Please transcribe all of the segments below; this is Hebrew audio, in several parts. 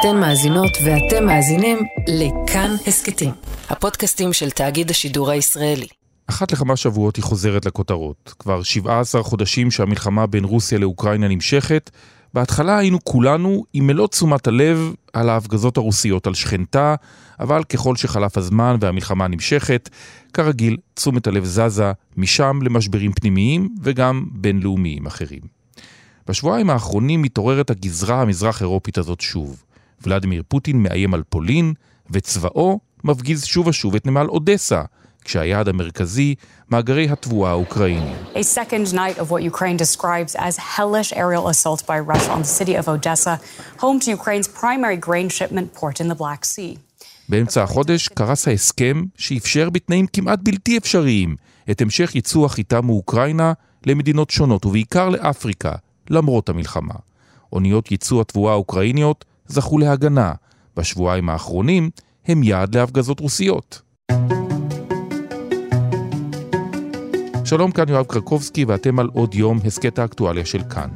אתן מאזינות ואתם מאזינים לכאן הסכתים, הפודקאסטים של תאגיד השידור הישראלי. אחת לכמה שבועות היא חוזרת לכותרות. כבר 17 חודשים שהמלחמה בין רוסיה לאוקראינה נמשכת. בהתחלה היינו כולנו עם מלוא תשומת הלב על ההפגזות הרוסיות על שכנתה, אבל ככל שחלף הזמן והמלחמה נמשכת, כרגיל, תשומת הלב זזה משם למשברים פנימיים וגם בינלאומיים אחרים. בשבועיים האחרונים מתעוררת הגזרה המזרח אירופית הזאת שוב. ולדימיר פוטין מאיים על פולין, וצבאו מפגיז שוב ושוב את נמל אודסה, כשהיעד המרכזי, מאגרי התבואה האוקראיני. A second night of what Ukraine describes as hellish aerial assault by Russia on the city of Odessa, home to Ukraine's primary grain shipment port in the Black Sea. באמצע החודש קרס ההסכם שאפשר בתנאים כמעט בלתי אפשריים את המשך ייצוא החיטה מאוקראינה למדינות שונות ובעיקר לאפריקה, למרות המלחמה. אוניות ייצוא התבואה האוקראיניות זכו להגנה. בשבועיים האחרונים הם יעד להפגזות רוסיות. שלום, כאן יואב קרקובסקי ואתם על עוד יום הסכת האקטואליה של כאן.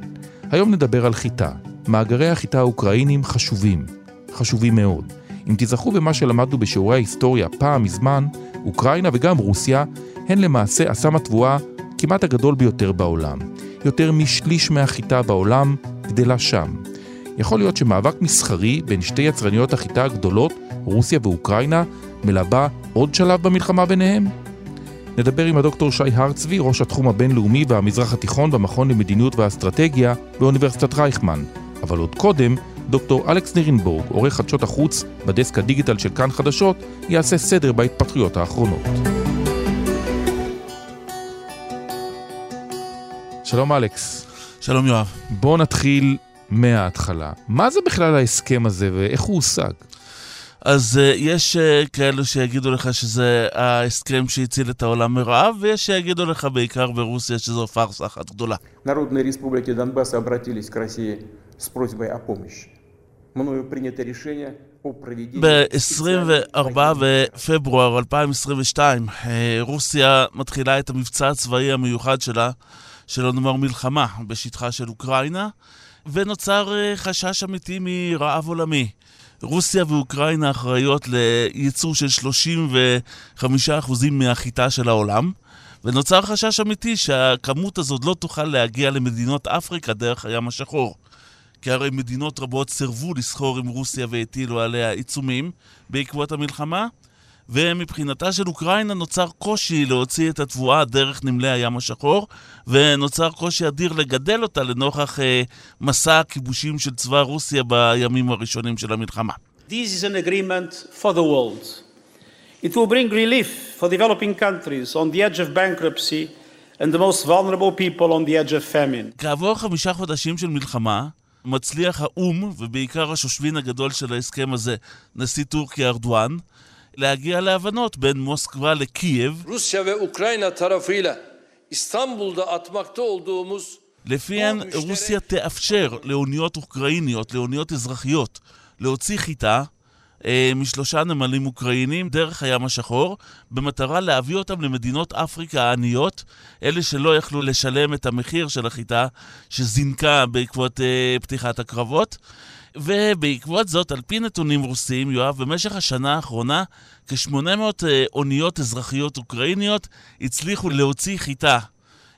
היום נדבר על חיטה. מאגרי החיטה האוקראינים חשובים, חשובים מאוד. אם תיזכרו במה שלמדנו בשיעורי ההיסטוריה פעם מזמן, אוקראינה וגם רוסיה הן למעשה אסם התבואה כמעט הגדול ביותר בעולם. יותר משליש מהחיטה בעולם גדלה שם. יכול להיות שמאבק מסחרי בין שתי יצרניות החיטה הגדולות, רוסיה ואוקראינה, מלבה עוד שלב במלחמה ביניהם? נדבר עם הדוקטור שי הרצבי, ראש התחום הבינלאומי והמזרח התיכון במכון למדיניות ואסטרטגיה באוניברסיטת רייכמן. אבל עוד קודם, דוקטור אלכס נירנבורג, עורך חדשות החוץ בדסק הדיגיטל של כאן חדשות, יעשה סדר בהתפתחויות האחרונות. שלום אלכס. שלום יואב. בוא נתחיל מההתחלה. מה זה בכלל ההסכם הזה ואיך הוא הושג? אז uh, יש uh, כאלו שיגידו לך שזה ההסכם שהציל את העולם מרעב, ויש שיגידו לך בעיקר ברוסיה שזו פארסה אחת גדולה. Народные республики Донбасса обратились к России с просьбой о помощи. Мною принято решение о проведении... ב-24 בפברואר 2022, אה, רוסיה מתחילה את המבצע הצבאי המיוחד שלה, שלא נאמר מלחמה, בשטחה של אוקראינה, ונוצר אה, חשש אמיתי מרעב עולמי. רוסיה ואוקראינה אחראיות לייצור של 35% מהחיטה של העולם, ונוצר חשש אמיתי שהכמות הזאת לא תוכל להגיע למדינות אפריקה דרך הים השחור. כי הרי מדינות רבות סירבו לסחור עם רוסיה והטילו עליה עיצומים בעקבות המלחמה, ומבחינתה של אוקראינה נוצר קושי להוציא את התבואה דרך נמלי הים השחור, ונוצר קושי אדיר לגדל אותה לנוכח אה, מסע הכיבושים של צבא רוסיה בימים הראשונים של המלחמה. This is an agreement for the world. It will bring relief for developing countries on the edge of bankruptcy and the most vulnerable people on the edge of famine. כעבור חמישה חודשים של מלחמה, מצליח האו"ם, ובעיקר השושבין הגדול של ההסכם הזה, נשיא טורקיה ארדואן, להגיע להבנות בין מוסקבה לקייב, ve Ukrayna tarafıyla İstanbul'da atmakta olduğumuz לפיהן רוסיה תאפשר לאוניות אוקראיניות, לאוניות אזרחיות, להוציא חיטה אה, משלושה נמלים אוקראינים דרך הים השחור, במטרה להביא אותם למדינות אפריקה העניות, אלה שלא יכלו לשלם את המחיר של החיטה שזינקה בעקבות אה, פתיחת הקרבות. ובעקבות זאת, על פי נתונים רוסיים, יואב, במשך השנה האחרונה, כ-800 אה, אוניות אזרחיות אוקראיניות הצליחו להוציא חיטה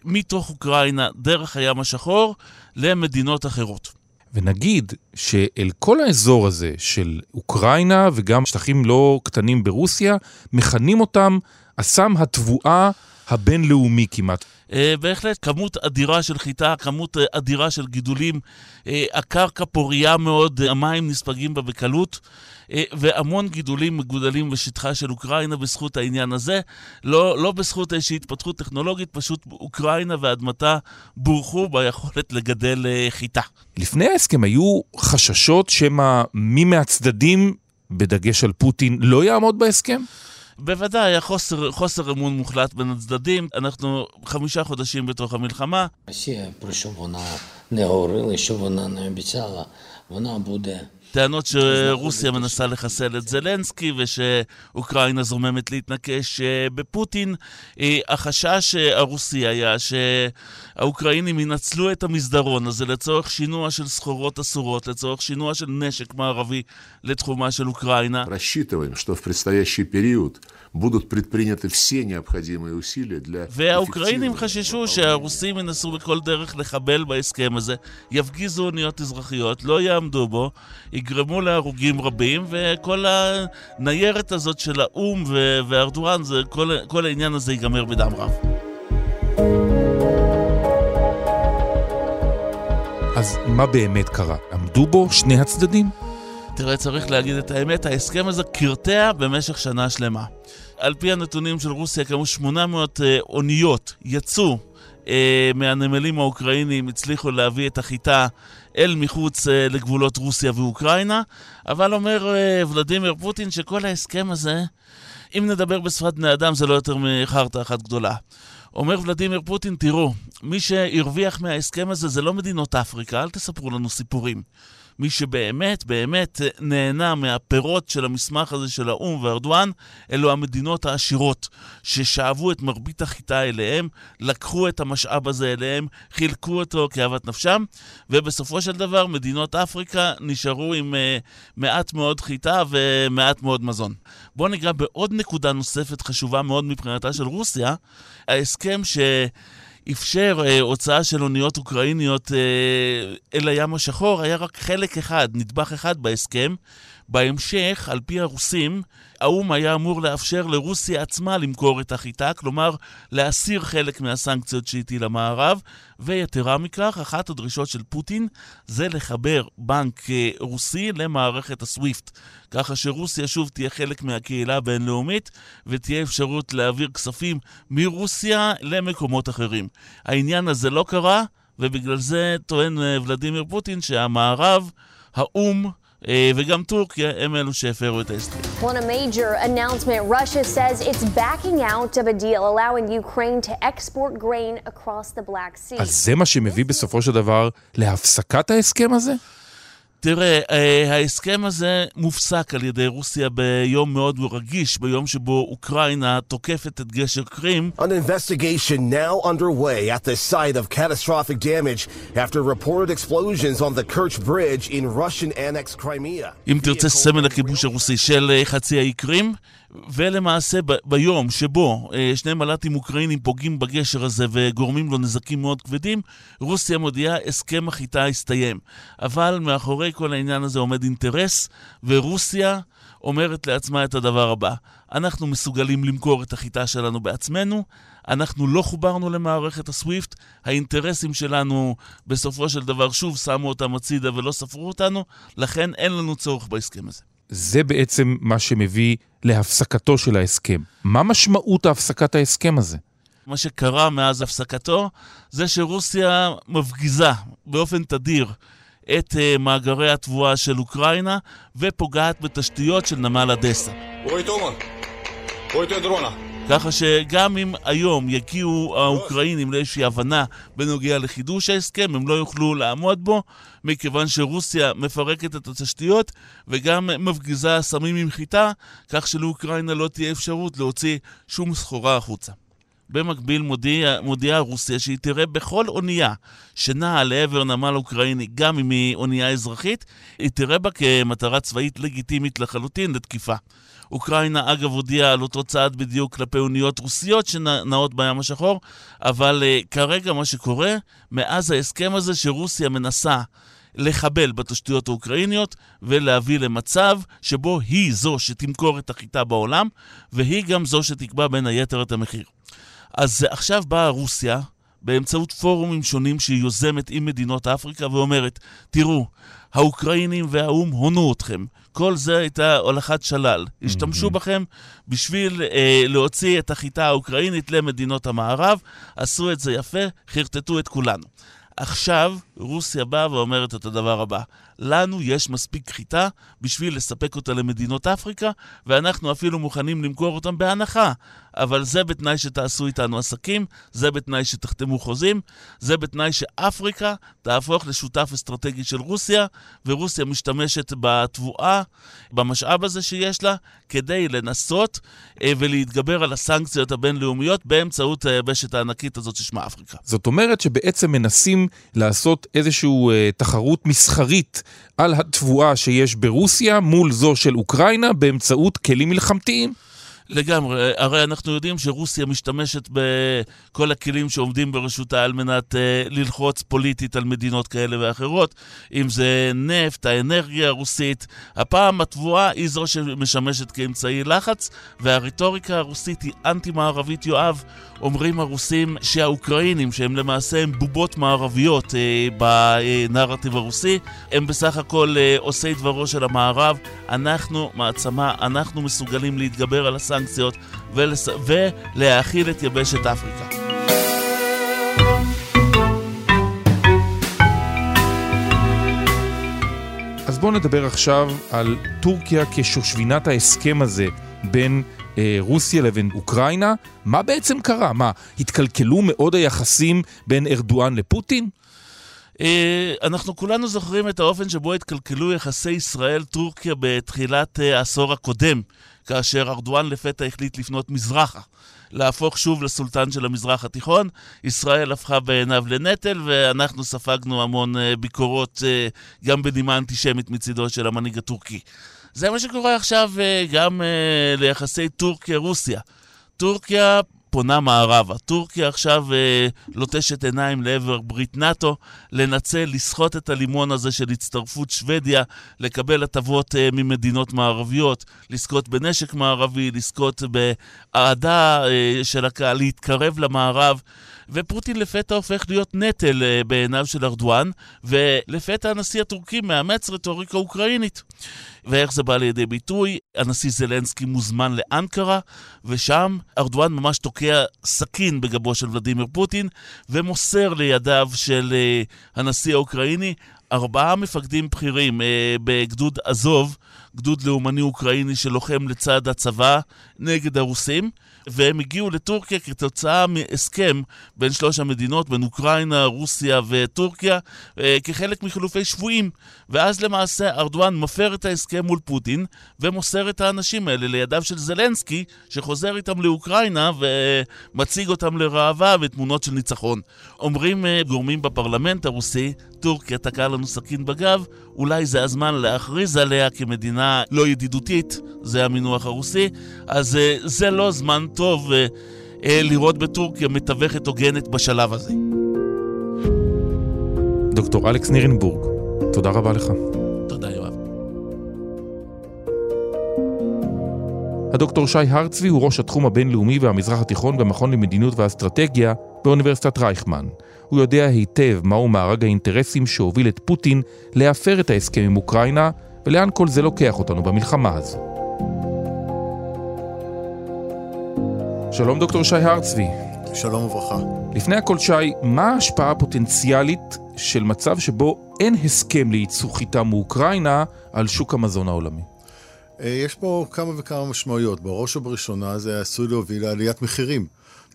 מתוך אוקראינה דרך הים השחור למדינות אחרות. ונגיד שאל כל האזור הזה של אוקראינה וגם שטחים לא קטנים ברוסיה, מכנים אותם אסם התבואה הבינלאומי כמעט. אה, בהחלט כמות אדירה של חיטה, כמות אה, אדירה של גידולים, אה, הקרקע פוריה מאוד, המים נספגים בה בקלות, והמון גידולים מגודלים בשטחה של אוקראינה בזכות העניין הזה. לא, לא בזכות איזושהי התפתחות טכנולוגית, פשוט אוקראינה ואדמתה בורכו ביכולת לגדל חיטה. לפני ההסכם היו חששות שמא מי מהצדדים, בדגש על פוטין, לא יעמוד בהסכם? בוודאי, היה חוסר, חוסר אמון מוחלט בין הצדדים. אנחנו חמישה חודשים בתוך המלחמה. Росія, про що вона не говорила, що вона не обіцяла, טענות שרוסיה מנסה לחסל את זלנסקי ושאוקראינה זוממת להתנקש אה, בפוטין. אה, החשש הרוסי היה שהאוקראינים ינצלו את המסדרון הזה לצורך שינוע של סחורות אסורות, לצורך שינוע של נשק מערבי לתחומה של אוקראינה. будут предприняты все необходимые усилия для... והאוקראינים חששו שהרוסים ינסו בכל דרך לחבל בהסכם הזה, יפגיזו אוניות אזרחיות, לא יעמדו בו, יגרמו להרוגים רבים, וכל הניירת הזאת של האו"ם וארדואן, כל, כל העניין הזה ייגמר בדם רב. אז מה באמת קרה? עמדו בו שני הצדדים? תראה, צריך להגיד את האמת, ההסכם הזה קרטע במשך שנה שלמה. על פי הנתונים של רוסיה, כמו 800 אה, אוניות יצאו אה, מהנמלים האוקראינים, הצליחו להביא את החיטה אל מחוץ אה, לגבולות רוסיה ואוקראינה, אבל אומר אה, ולדימיר פוטין שכל ההסכם הזה, אם נדבר בשפת בני אדם, זה לא יותר מחרטא אחת גדולה. אומר ולדימיר פוטין, תראו, מי שהרוויח מההסכם הזה זה לא מדינות אפריקה, אל תספרו לנו סיפורים. מי שבאמת באמת נהנה מהפירות של המסמך הזה של האו"ם וארדואן, אלו המדינות העשירות, ששאבו את מרבית החיטה אליהם, לקחו את המשאב הזה אליהם, חילקו אותו כאוות נפשם, ובסופו של דבר מדינות אפריקה נשארו עם uh, מעט מאוד חיטה ומעט מאוד מזון. בואו ניגע בעוד נקודה נוספת חשובה מאוד מבחינתה של רוסיה, ההסכם ש... אפשר אה, הוצאה של אוניות אוקראיניות אה, אל הים השחור, היה רק חלק אחד, נדבך אחד בהסכם. בהמשך, על פי הרוסים, האו"ם היה אמור לאפשר לרוסיה עצמה למכור את החיטה, כלומר להסיר חלק מהסנקציות שהטיל המערב, ויתרה מכך, אחת הדרישות של פוטין זה לחבר בנק אה, רוסי למערכת הסוויפט, ככה שרוסיה שוב תהיה חלק מהקהילה הבינלאומית ותהיה אפשרות להעביר כספים מרוסיה למקומות אחרים. העניין הזה לא קרה, ובגלל זה טוען אה, ולדימיר פוטין שהמערב, האו"ם, וגם טורקיה הם אלו שהפרו את ההסכם. On a major announcement, Russia says it's backing out of a deal allowing Ukraine to export grain across the Black Sea. אז זה מה שמביא בסופו של דבר להפסקת ההסכם הזה? תראה, ההסכם הזה מופסק על ידי רוסיה ביום מאוד רגיש, ביום שבו אוקראינה תוקפת את גשר קרים. An investigation now underway at the site of catastrophic damage after reported explosions on the Kerch Bridge in Russian annexed Crimea. אם תרצה סמל הכיבוש הרוסי של חצי האי קרים, ולמעשה ב- ביום שבו אה, שני מל"טים אוקראינים פוגעים בגשר הזה וגורמים לו נזקים מאוד כבדים, רוסיה מודיעה הסכם החיטה הסתיים. אבל מאחורי כל העניין הזה עומד אינטרס, ורוסיה אומרת לעצמה את הדבר הבא: אנחנו מסוגלים למכור את החיטה שלנו בעצמנו, אנחנו לא חוברנו למערכת הסוויפט, האינטרסים שלנו בסופו של דבר שוב שמו אותם הצידה ולא ספרו אותנו, לכן אין לנו צורך בהסכם הזה. זה בעצם מה שמביא להפסקתו של ההסכם. מה משמעות הפסקת ההסכם הזה? מה שקרה מאז הפסקתו זה שרוסיה מפגיזה באופן תדיר את uh, מאגרי התבואה של אוקראינה ופוגעת בתשתיות של נמל אדסה. אוי תומה, אוי תדרונה. ככה שגם אם היום יגיעו האוקראינים לאיזושהי הבנה בנוגע לחידוש ההסכם, הם לא יוכלו לעמוד בו, מכיוון שרוסיה מפרקת את התשתיות וגם מפגיזה סמים עם חיטה, כך שלאוקראינה לא תהיה אפשרות להוציא שום סחורה החוצה. במקביל מודיעה מודיע רוסיה שהיא תראה בכל אונייה שנעה לעבר נמל אוקראיני, גם אם היא אונייה אזרחית, היא תראה בה כמטרה צבאית לגיטימית לחלוטין לתקיפה. אוקראינה אגב הודיעה על אותו צעד בדיוק כלפי אוניות רוסיות שנעות בים השחור, אבל uh, כרגע מה שקורה, מאז ההסכם הזה שרוסיה מנסה לחבל בתשתיות האוקראיניות ולהביא למצב שבו היא זו שתמכור את החיטה בעולם, והיא גם זו שתקבע בין היתר את המחיר. אז עכשיו באה רוסיה, באמצעות פורומים שונים שהיא יוזמת עם מדינות אפריקה ואומרת, תראו, האוקראינים והאו"ם הונו אתכם. כל זה הייתה הולכת שלל. השתמשו בכם בשביל אה, להוציא את החיטה האוקראינית למדינות המערב, עשו את זה יפה, חרטטו את כולנו. עכשיו רוסיה באה ואומרת את הדבר הבא, לנו יש מספיק חיטה בשביל לספק אותה למדינות אפריקה, ואנחנו אפילו מוכנים למכור אותם בהנחה. אבל זה בתנאי שתעשו איתנו עסקים, זה בתנאי שתחתמו חוזים, זה בתנאי שאפריקה תהפוך לשותף אסטרטגי של רוסיה, ורוסיה משתמשת בתבואה, במשאב הזה שיש לה, כדי לנסות אה, ולהתגבר על הסנקציות הבינלאומיות באמצעות היבשת הענקית הזאת ששמה אפריקה. זאת אומרת שבעצם מנסים לעשות איזושהי אה, תחרות מסחרית על התבואה שיש ברוסיה מול זו של אוקראינה באמצעות כלים מלחמתיים. לגמרי. הרי אנחנו יודעים שרוסיה משתמשת בכל הכלים שעומדים ברשותה על מנת uh, ללחוץ פוליטית על מדינות כאלה ואחרות, אם זה נפט, האנרגיה הרוסית. הפעם התבואה היא זו שמשמשת כאמצעי לחץ, והרטוריקה הרוסית היא אנטי-מערבית, יואב. אומרים הרוסים שהאוקראינים, שהם למעשה הם בובות מערביות uh, בנרטיב הרוסי, הם בסך הכל uh, עושי דברו של המערב. אנחנו מעצמה, אנחנו מסוגלים להתגבר על הסנקציות. הסנקציות ולס... ולהאכיל את יבשת אפריקה. אז בואו נדבר עכשיו על טורקיה כשושבינת ההסכם הזה בין אה, רוסיה לבין אוקראינה. מה בעצם קרה? מה, התקלקלו מאוד היחסים בין ארדואן לפוטין? אה, אנחנו כולנו זוכרים את האופן שבו התקלקלו יחסי ישראל-טורקיה בתחילת אה, העשור הקודם. כאשר ארדואן לפתע החליט לפנות מזרחה, להפוך שוב לסולטן של המזרח התיכון. ישראל הפכה בעיניו לנטל, ואנחנו ספגנו המון אה, ביקורות, אה, גם בנימה אנטישמית מצידו של המנהיג הטורקי. זה מה שקורה עכשיו אה, גם ליחסי טורקיה-רוסיה. טורקיה פונה מערבה. טורקיה עכשיו אה, לוטשת עיניים לעבר ברית נאט"ו, לנצל, לסחוט את הלימון הזה של הצטרפות שוודיה, לקבל הטבות אה, ממדינות מערביות, לזכות בנשק מערבי, לזכות באהדה אה, של הקהל, להתקרב למערב. ופוטין לפתע הופך להיות נטל uh, בעיניו של ארדואן, ולפתע הנשיא הטורקי מאמץ רטוריקה אוקראינית. ואיך זה בא לידי ביטוי? הנשיא זלנסקי מוזמן לאנקרה, ושם ארדואן ממש תוקע סכין בגבו של ולדימיר פוטין, ומוסר לידיו של uh, הנשיא האוקראיני ארבעה מפקדים בכירים uh, בגדוד עזוב, גדוד לאומני אוקראיני שלוחם לצד הצבא נגד הרוסים. והם הגיעו לטורקיה כתוצאה מהסכם בין שלוש המדינות, בין אוקראינה, רוסיה וטורקיה, אה, כחלק מחילופי שבויים. ואז למעשה ארדואן מפר את ההסכם מול פוטין, ומוסר את האנשים האלה לידיו של זלנסקי, שחוזר איתם לאוקראינה ומציג אותם לראווה ותמונות של ניצחון. אומרים אה, גורמים בפרלמנט הרוסי, טורקיה תקעה לנו סכין בגב, אולי זה הזמן להכריז עליה כמדינה לא ידידותית, זה המינוח הרוסי, אז אה, זה לא זמן טוב אה, אה, לראות בטורקיה מתווכת הוגנת בשלב הזה. דוקטור אלכס נירנבורג, תודה רבה לך. תודה, יואב. הדוקטור שי הרצבי הוא ראש התחום הבינלאומי והמזרח התיכון במכון למדיניות ואסטרטגיה באוניברסיטת רייכמן. הוא יודע היטב מהו מארג האינטרסים שהוביל את פוטין להפר את ההסכם עם אוקראינה ולאן כל זה לוקח אותנו במלחמה הזו. שלום דוקטור שי הרצבי. שלום וברכה. לפני הכל שי, מה ההשפעה הפוטנציאלית של מצב שבו אין הסכם לייצוא חיטה מאוקראינה על שוק המזון העולמי? אה, יש פה כמה וכמה משמעויות. בראש ובראשונה זה עשוי להוביל לעליית מחירים.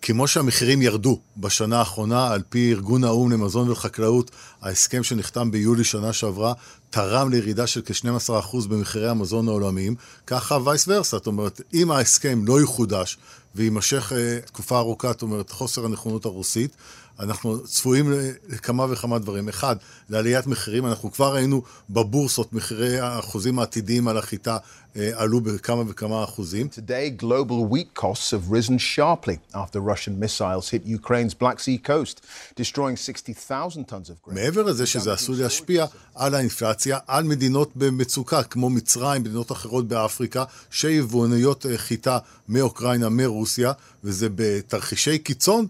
כמו שהמחירים ירדו בשנה האחרונה, על פי ארגון האו"ם למזון ולחקלאות, ההסכם שנחתם ביולי שנה שעברה, תרם לירידה של כ-12% במחירי המזון העולמיים, ככה וייס ורסה, זאת אומרת, אם ההסכם לא יחודש ויימשך uh, תקופה ארוכה, זאת אומרת, חוסר הנכונות הרוסית, אנחנו צפויים לכמה וכמה דברים. אחד, לעליית מחירים, אנחנו כבר ראינו בבורסות מחירי האחוזים העתידיים על החיטה אה, עלו בכמה וכמה אחוזים. Today, global wheat costs have risen sharply after Russian missiles hit Ukraine's Black Sea coast, destroying 60,000 tons of grain. מעבר לזה שזה עשוי להשפיע על האינפלציה, על מדינות במצוקה, כמו מצרים, מדינות אחרות באפריקה, שיבואניות אה, חיטה מאוקראינה, מרוסיה, וזה בתרחישי קיצון.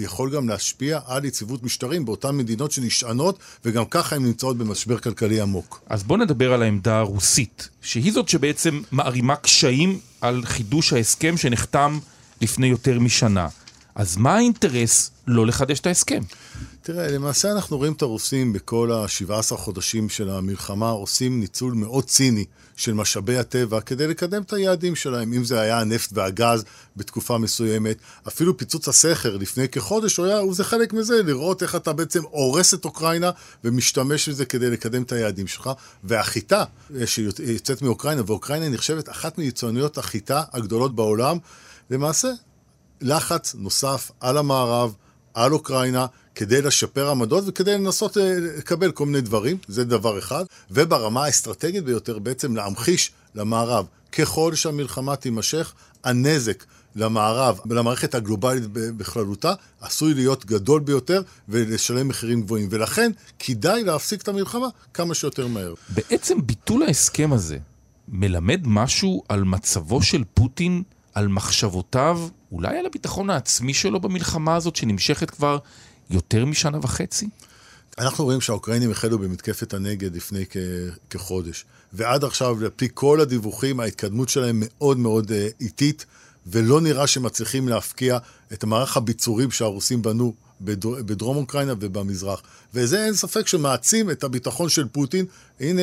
יכול גם להשפיע על יציבות משטרים באותן מדינות שנשענות, וגם ככה הן נמצאות במשבר כלכלי עמוק. אז בואו נדבר על העמדה הרוסית, שהיא זאת שבעצם מערימה קשיים על חידוש ההסכם שנחתם לפני יותר משנה. אז מה האינטרס לא לחדש את ההסכם? תראה, למעשה אנחנו רואים את הרוסים בכל ה-17 חודשים של המלחמה עושים ניצול מאוד ציני של משאבי הטבע כדי לקדם את היעדים שלהם, אם זה היה הנפט והגז בתקופה מסוימת, אפילו פיצוץ הסכר לפני כחודש, הוא היה, זה חלק מזה, לראות איך אתה בעצם הורס את אוקראינה ומשתמש בזה כדי לקדם את היעדים שלך. והחיטה שיוצאת מאוקראינה, ואוקראינה נחשבת אחת מיצואניות החיטה הגדולות בעולם, למעשה לחץ נוסף על המערב, על אוקראינה, כדי לשפר עמדות וכדי לנסות אה, לקבל כל מיני דברים, זה דבר אחד. וברמה האסטרטגית ביותר, בעצם להמחיש למערב, ככל שהמלחמה תימשך, הנזק למערב ולמערכת הגלובלית בכללותה עשוי להיות גדול ביותר ולשלם מחירים גבוהים. ולכן כדאי להפסיק את המלחמה כמה שיותר מהר. בעצם ביטול ההסכם הזה מלמד משהו על מצבו של פוטין, על מחשבותיו, אולי על הביטחון העצמי שלו במלחמה הזאת שנמשכת כבר יותר משנה וחצי? אנחנו רואים שהאוקראינים החלו במתקפת הנגד לפני כ- כחודש, ועד עכשיו, על פי כל הדיווחים, ההתקדמות שלהם מאוד מאוד uh, איטית, ולא נראה שמצליחים להפקיע את מערך הביצורים שהרוסים בנו בדר... בדרום אוקראינה ובמזרח. וזה אין ספק שמעצים את הביטחון של פוטין. הנה,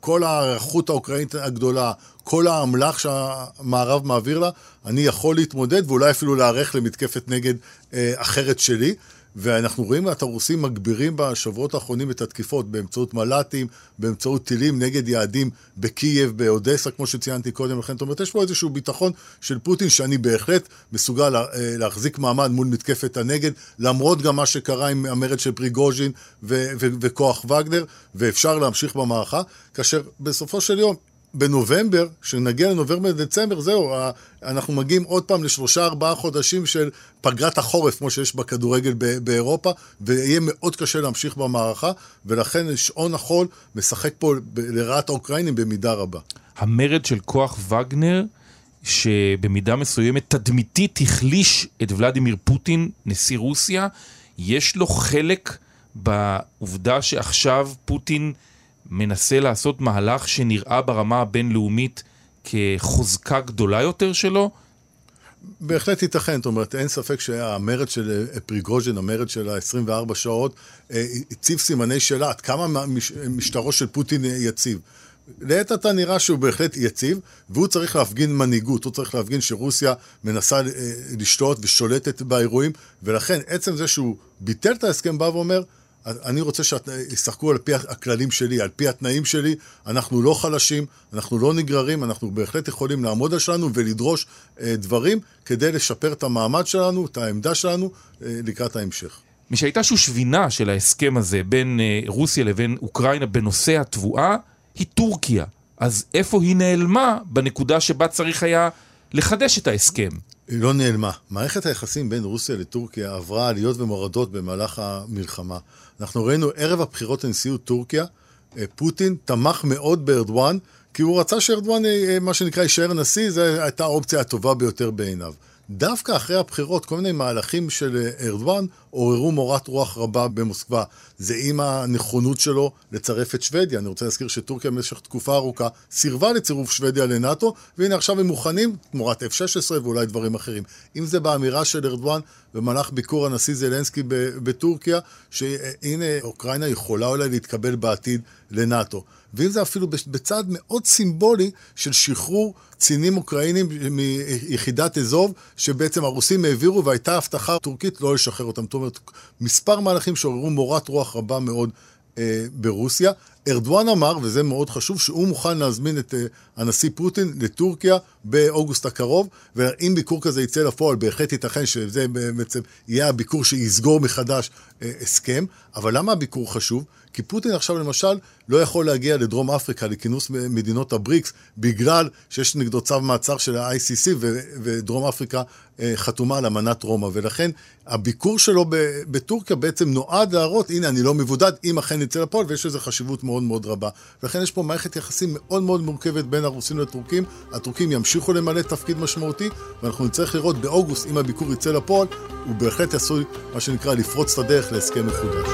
כל ההיערכות האוקראינית הגדולה, כל האמל"ח שהמערב מעביר לה, אני יכול להתמודד ואולי אפילו להיערך למתקפת נגד אה, אחרת שלי. ואנחנו רואים את הרוסים מגבירים בשבועות האחרונים את התקיפות באמצעות מל"טים, באמצעות טילים נגד יעדים בקייב, באודסה, כמו שציינתי קודם לכן. זאת אומרת, יש פה איזשהו ביטחון של פוטין שאני בהחלט מסוגל אה, להחזיק מעמד מול מתקפת הנגד, למרות גם מה שקרה עם המרד של פריגוז'ין ו- ו- וכוח וגנר, ואפשר להמשיך במערכה, כאשר בסופו של יום בנובמבר, כשנגיע לנובמבר-דצמבר, זהו, אנחנו מגיעים עוד פעם לשלושה ארבעה חודשים של פגרת החורף, כמו שיש בכדורגל באירופה, ויהיה מאוד קשה להמשיך במערכה, ולכן שעון החול משחק פה לרעת האוקראינים במידה רבה. המרד של כוח וגנר, שבמידה מסוימת תדמיתית החליש את ולדימיר פוטין, נשיא רוסיה, יש לו חלק בעובדה שעכשיו פוטין מנסה לעשות מהלך שנראה ברמה הבינלאומית כחוזקה גדולה יותר שלו? בהחלט ייתכן, זאת אומרת, אין ספק שהמרד של אה, פריגוז'ין, המרד של ה-24 שעות, אה, הציב סימני שאלה עד כמה משטרו של פוטין יציב. לעת עתה נראה שהוא בהחלט יציב, והוא צריך להפגין מנהיגות, הוא צריך להפגין שרוסיה מנסה אה, לשלוט ושולטת באירועים, ולכן עצם זה שהוא ביטל את ההסכם בא ואומר, אני רוצה שישחקו על פי הכללים שלי, על פי התנאים שלי. אנחנו לא חלשים, אנחנו לא נגררים, אנחנו בהחלט יכולים לעמוד על שלנו ולדרוש אה, דברים כדי לשפר את המעמד שלנו, את העמדה שלנו, אה, לקראת ההמשך. מי שהייתה שושבינה של ההסכם הזה בין אה, רוסיה לבין אוקראינה בנושא התבואה, היא טורקיה. אז איפה היא נעלמה בנקודה שבה צריך היה לחדש את ההסכם? לא נעלמה. מערכת היחסים בין רוסיה לטורקיה עברה עליות ומורדות במהלך המלחמה. אנחנו ראינו ערב הבחירות לנשיאות טורקיה, אה, פוטין תמך מאוד בארדואן, כי הוא רצה שארדואן, אה, אה, מה שנקרא, יישאר נשיא, זו הייתה האופציה הטובה ביותר בעיניו. דווקא אחרי הבחירות, כל מיני מהלכים של ארדואן עוררו מורת רוח רבה במוסקבה. זה עם הנכונות שלו לצרף את שוודיה. אני רוצה להזכיר שטורקיה במשך תקופה ארוכה סירבה לצירוף שוודיה לנאט"ו, והנה עכשיו הם מוכנים תמורת F-16 ואולי דברים אחרים. אם זה באמירה של ארדואן במהלך ביקור הנשיא זלנסקי בטורקיה, שהנה אוקראינה יכולה אולי להתקבל בעתיד לנאט"ו. ואם זה אפילו בצעד מאוד סימבולי של שחרור קצינים אוקראינים מיחידת אזוב, שבעצם הרוסים העבירו והייתה הבטחה טורקית לא לשחרר אותם. זאת אומרת, מספר מהלכים שעוררו מורת רוח רבה מאוד אה, ברוסיה. ארדואן אמר, וזה מאוד חשוב, שהוא מוכן להזמין את אה, הנשיא פוטין לטורקיה באוגוסט הקרוב, ואם ביקור כזה יצא לפועל, בהחלט ייתכן שזה בעצם יהיה הביקור שיסגור מחדש אה, הסכם. אבל למה הביקור חשוב? כי פוטין עכשיו למשל לא יכול להגיע לדרום אפריקה לכינוס מדינות הבריקס בגלל שיש נגדו צו מעצר של ה-ICC ו- ודרום אפריקה אה, חתומה על אמנת רומא ולכן הביקור שלו בטורקיה בעצם נועד להראות הנה אני לא מבודד אם אכן יצא לפועל ויש לזה חשיבות מאוד מאוד רבה ולכן יש פה מערכת יחסים מאוד מאוד מורכבת בין הרוסים לטורקים הטורקים ימשיכו למלא תפקיד משמעותי ואנחנו נצטרך לראות באוגוסט אם הביקור יצא לפועל הוא בהחלט עשוי מה שנקרא לפרוץ את הדרך להסכם מחודש.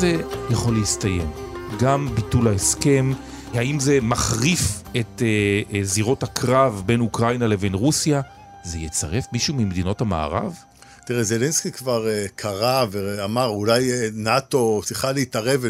זה יכול להסתיים? גם ביטול ההסכם? האם זה מחריף את אה, אה, זירות הקרב בין אוקראינה לבין רוסיה? זה יצרף מישהו ממדינות המערב? תראה, זלנסקי כבר uh, קרא ואמר, אולי uh, נאטו צריכה להתערב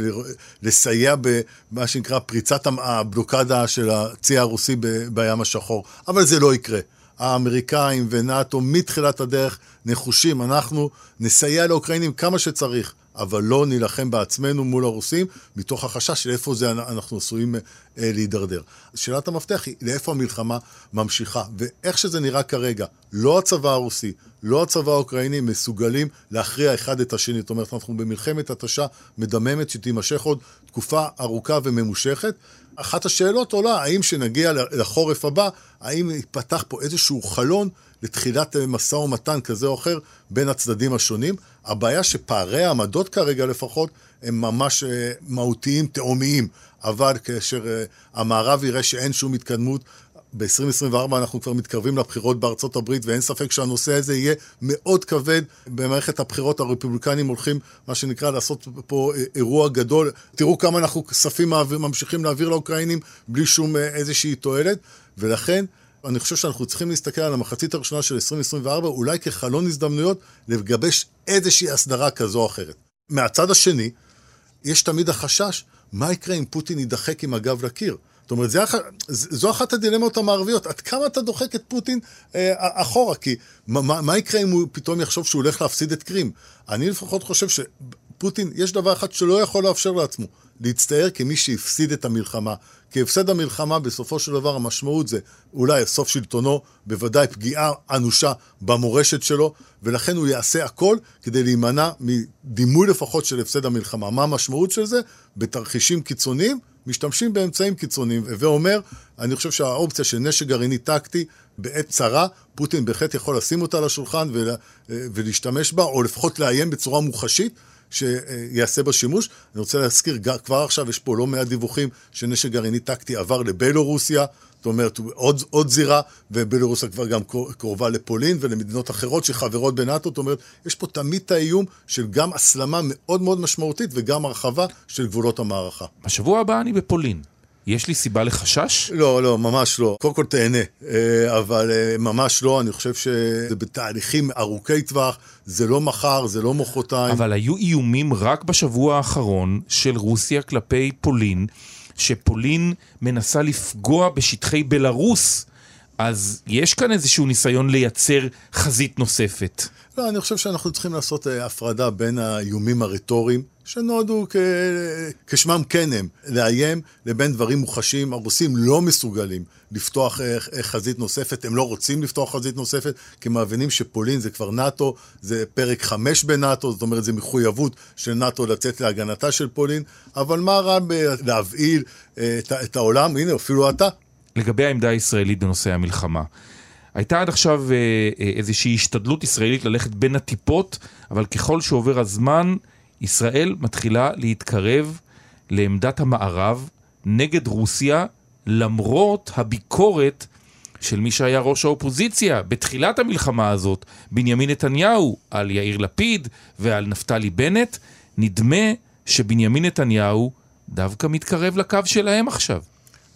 ולסייע במה שנקרא פריצת הבלוקדה של הצי הרוסי ב- בים השחור, אבל זה לא יקרה. האמריקאים ונאטו מתחילת הדרך נחושים, אנחנו נסייע לאוקראינים כמה שצריך. אבל לא נילחם בעצמנו מול הרוסים, מתוך החשש של איפה זה אנחנו עשויים אה, להידרדר. שאלת המפתח היא לאיפה המלחמה ממשיכה, ואיך שזה נראה כרגע, לא הצבא הרוסי, לא הצבא האוקראיני מסוגלים להכריע אחד את השני. זאת אומרת, אנחנו במלחמת התשה מדממת שתימשך עוד תקופה ארוכה וממושכת. אחת השאלות עולה, האם שנגיע לחורף הבא, האם יפתח פה איזשהו חלון לתחילת אה, משא ומתן כזה או אחר בין הצדדים השונים. הבעיה שפערי העמדות כרגע לפחות הם ממש אה, מהותיים, תאומיים, אבל כאשר אה, המערב יראה שאין שום התקדמות, ב-2024 אנחנו כבר מתקרבים לבחירות בארצות הברית, ואין ספק שהנושא הזה יהיה מאוד כבד. במערכת הבחירות הרפובליקנים הולכים, מה שנקרא, לעשות פה אירוע גדול. תראו כמה אנחנו כספים ממשיכים להעביר לאוקראינים בלי שום איזושהי תועלת, ולכן אני חושב שאנחנו צריכים להסתכל על המחצית הראשונה של 2024 אולי כחלון הזדמנויות לגבש איזושהי הסדרה כזו או אחרת. מהצד השני, יש תמיד החשש, מה יקרה אם פוטין יידחק עם הגב לקיר? זאת אומרת, זה, זו אחת הדילמות המערביות, עד כמה אתה דוחק את פוטין אה, אחורה, כי מה, מה יקרה אם הוא פתאום יחשוב שהוא הולך להפסיד את קרים? אני לפחות חושב שפוטין, יש דבר אחד שלא יכול לאפשר לעצמו, להצטייר כמי שהפסיד את המלחמה. כי הפסד המלחמה בסופו של דבר המשמעות זה אולי סוף שלטונו, בוודאי פגיעה אנושה במורשת שלו, ולכן הוא יעשה הכל כדי להימנע מדימוי לפחות של הפסד המלחמה. מה המשמעות של זה? בתרחישים קיצוניים, משתמשים באמצעים קיצוניים. ואומר, אני חושב שהאופציה של נשק גרעיני טקטי בעת צרה, פוטין בהחלט יכול לשים אותה על השולחן ולהשתמש בה, או לפחות לאיים בצורה מוחשית. שיעשה בה שימוש. אני רוצה להזכיר, כבר עכשיו יש פה לא מעט דיווחים שנשק גרעיני טקטי עבר לבלורוסיה, זאת אומרת, עוד, עוד זירה, ובלורוסיה כבר גם קרובה לפולין ולמדינות אחרות שחברות בנאטו, זאת אומרת, יש פה תמיד את האיום של גם הסלמה מאוד מאוד משמעותית וגם הרחבה של גבולות המערכה. בשבוע הבא אני בפולין. יש לי סיבה לחשש? לא, לא, ממש לא. קודם כל תהנה, אה, אבל אה, ממש לא, אני חושב שזה בתהליכים ארוכי טווח, זה לא מחר, זה לא מחרתיים. אבל היו איומים רק בשבוע האחרון של רוסיה כלפי פולין, שפולין מנסה לפגוע בשטחי בלרוס. אז יש כאן איזשהו ניסיון לייצר חזית נוספת. לא, אני חושב שאנחנו צריכים לעשות uh, הפרדה בין האיומים הרטוריים, שנועדו כ... כשמם כן הם, לאיים, לבין דברים מוחשיים. הרוסים לא מסוגלים לפתוח uh, חזית נוספת, הם לא רוצים לפתוח חזית נוספת, כי הם מבינים שפולין זה כבר נאט"ו, זה פרק חמש בנאט"ו, זאת אומרת, זו מחויבות של נאט"ו לצאת להגנתה של פולין, אבל מה רע בלהבהיל uh, את, את העולם? הנה, אפילו אתה. לגבי העמדה הישראלית בנושא המלחמה. הייתה עד עכשיו אה, אה, איזושהי השתדלות ישראלית ללכת בין הטיפות, אבל ככל שעובר הזמן, ישראל מתחילה להתקרב לעמדת המערב נגד רוסיה, למרות הביקורת של מי שהיה ראש האופוזיציה בתחילת המלחמה הזאת, בנימין נתניהו, על יאיר לפיד ועל נפתלי בנט. נדמה שבנימין נתניהו דווקא מתקרב לקו שלהם עכשיו.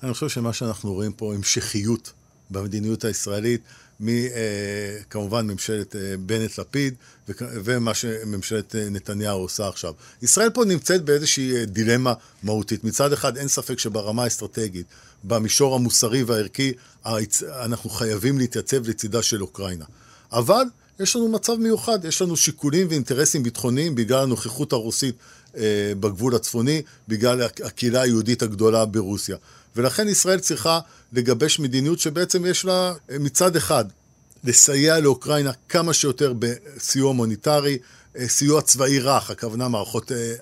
אני חושב שמה שאנחנו רואים פה, המשכיות במדיניות הישראלית, מכמובן אה, ממשלת אה, בנט-לפיד ומה שממשלת אה, נתניהו עושה עכשיו. ישראל פה נמצאת באיזושהי דילמה מהותית. מצד אחד אין ספק שברמה האסטרטגית, במישור המוסרי והערכי, אנחנו חייבים להתייצב לצידה של אוקראינה. אבל יש לנו מצב מיוחד, יש לנו שיקולים ואינטרסים ביטחוניים בגלל הנוכחות הרוסית בגבול הצפוני, בגלל הקהילה היהודית הגדולה ברוסיה. ולכן ישראל צריכה לגבש מדיניות שבעצם יש לה מצד אחד לסייע לאוקראינה כמה שיותר בסיוע מוניטרי, סיוע צבאי רך, הכוונה מערכות אה,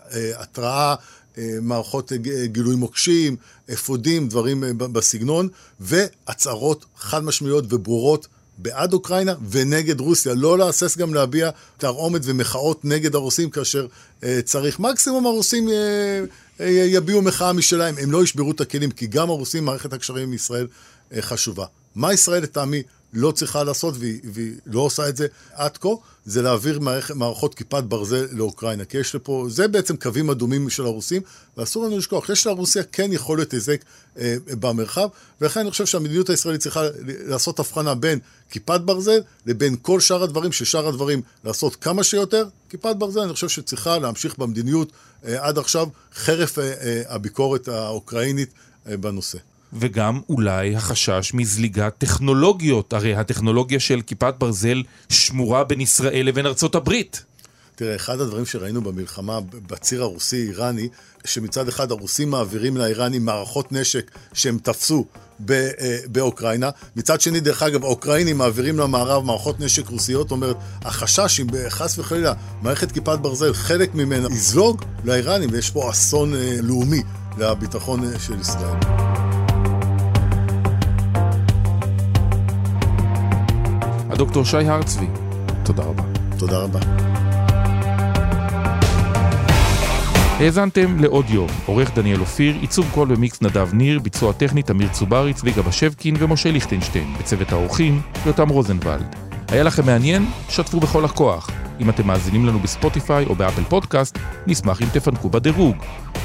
אה, אה, מערכות גילוי מוקשים, אפודים, דברים בסגנון, והצהרות חד משמעיות וברורות בעד אוקראינה ונגד רוסיה. לא להסס גם להביע תרעומת ומחאות נגד הרוסים כאשר צריך. מקסימום הרוסים יביעו מחאה משלהם, הם לא ישברו את הכלים, כי גם הרוסים, מערכת הקשרים עם ישראל חשובה. מה ישראל לטעמי לא צריכה לעשות, והיא, והיא לא עושה את זה עד כה, זה להעביר מערכ, מערכות כיפת ברזל לאוקראינה. כי יש לפה, זה בעצם קווים אדומים של הרוסים, ואסור לנו לשכוח, יש לרוסיה כן יכולת היזק אה, במרחב, ולכן אני חושב שהמדיניות הישראלית צריכה לעשות הבחנה בין כיפת ברזל לבין כל שאר הדברים, ששאר הדברים לעשות כמה שיותר. כיפת ברזל, אני חושב שצריכה להמשיך במדיניות אה, עד עכשיו, חרף אה, אה, הביקורת האוקראינית אה, בנושא. וגם אולי החשש מזליגת טכנולוגיות, הרי הטכנולוגיה של כיפת ברזל שמורה בין ישראל לבין ארצות הברית. תראה, אחד הדברים שראינו במלחמה בציר הרוסי-איראני, שמצד אחד הרוסים מעבירים לאיראנים מערכות נשק שהם תפסו אה, באוקראינה, מצד שני, דרך אגב, האוקראינים מעבירים למערב מערכות נשק רוסיות, אומרת, החשש אם חס וחלילה מערכת כיפת ברזל, חלק ממנה יזלוג לאיראנים, ויש פה אסון אה, לאומי לביטחון אה, של ישראל. הדוקטור שי הרצבי, תודה רבה. תודה רבה. האזנתם לעוד יום, עורך דניאל אופיר, עיצוב קול ומיקס נדב ניר, ביצוע טכני תמיר צוברי, צביקה בשבקין ומשה ליכטנשטיין, בצוות האורחים, יותם רוזנבלד. היה לכם מעניין? שתפו בכל הכוח. אם אתם מאזינים לנו בספוטיפיי או באפל פודקאסט, נשמח אם תפנקו בדירוג.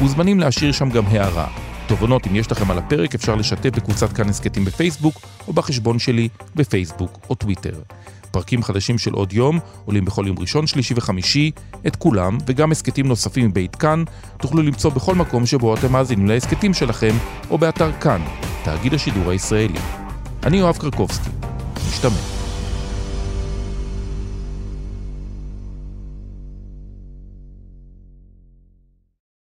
מוזמנים להשאיר שם גם הערה. תובנות אם יש לכם על הפרק אפשר לשתף בקבוצת כאן הסכתים בפייסבוק או בחשבון שלי בפייסבוק או טוויטר. פרקים חדשים של עוד יום עולים בכל יום ראשון, שלישי וחמישי, את כולם וגם הסכתים נוספים מבית כאן תוכלו למצוא בכל מקום שבו אתם מאזינים להסכתים שלכם או באתר כאן, תאגיד השידור הישראלי. אני יואב קרקובסקי, משתמע.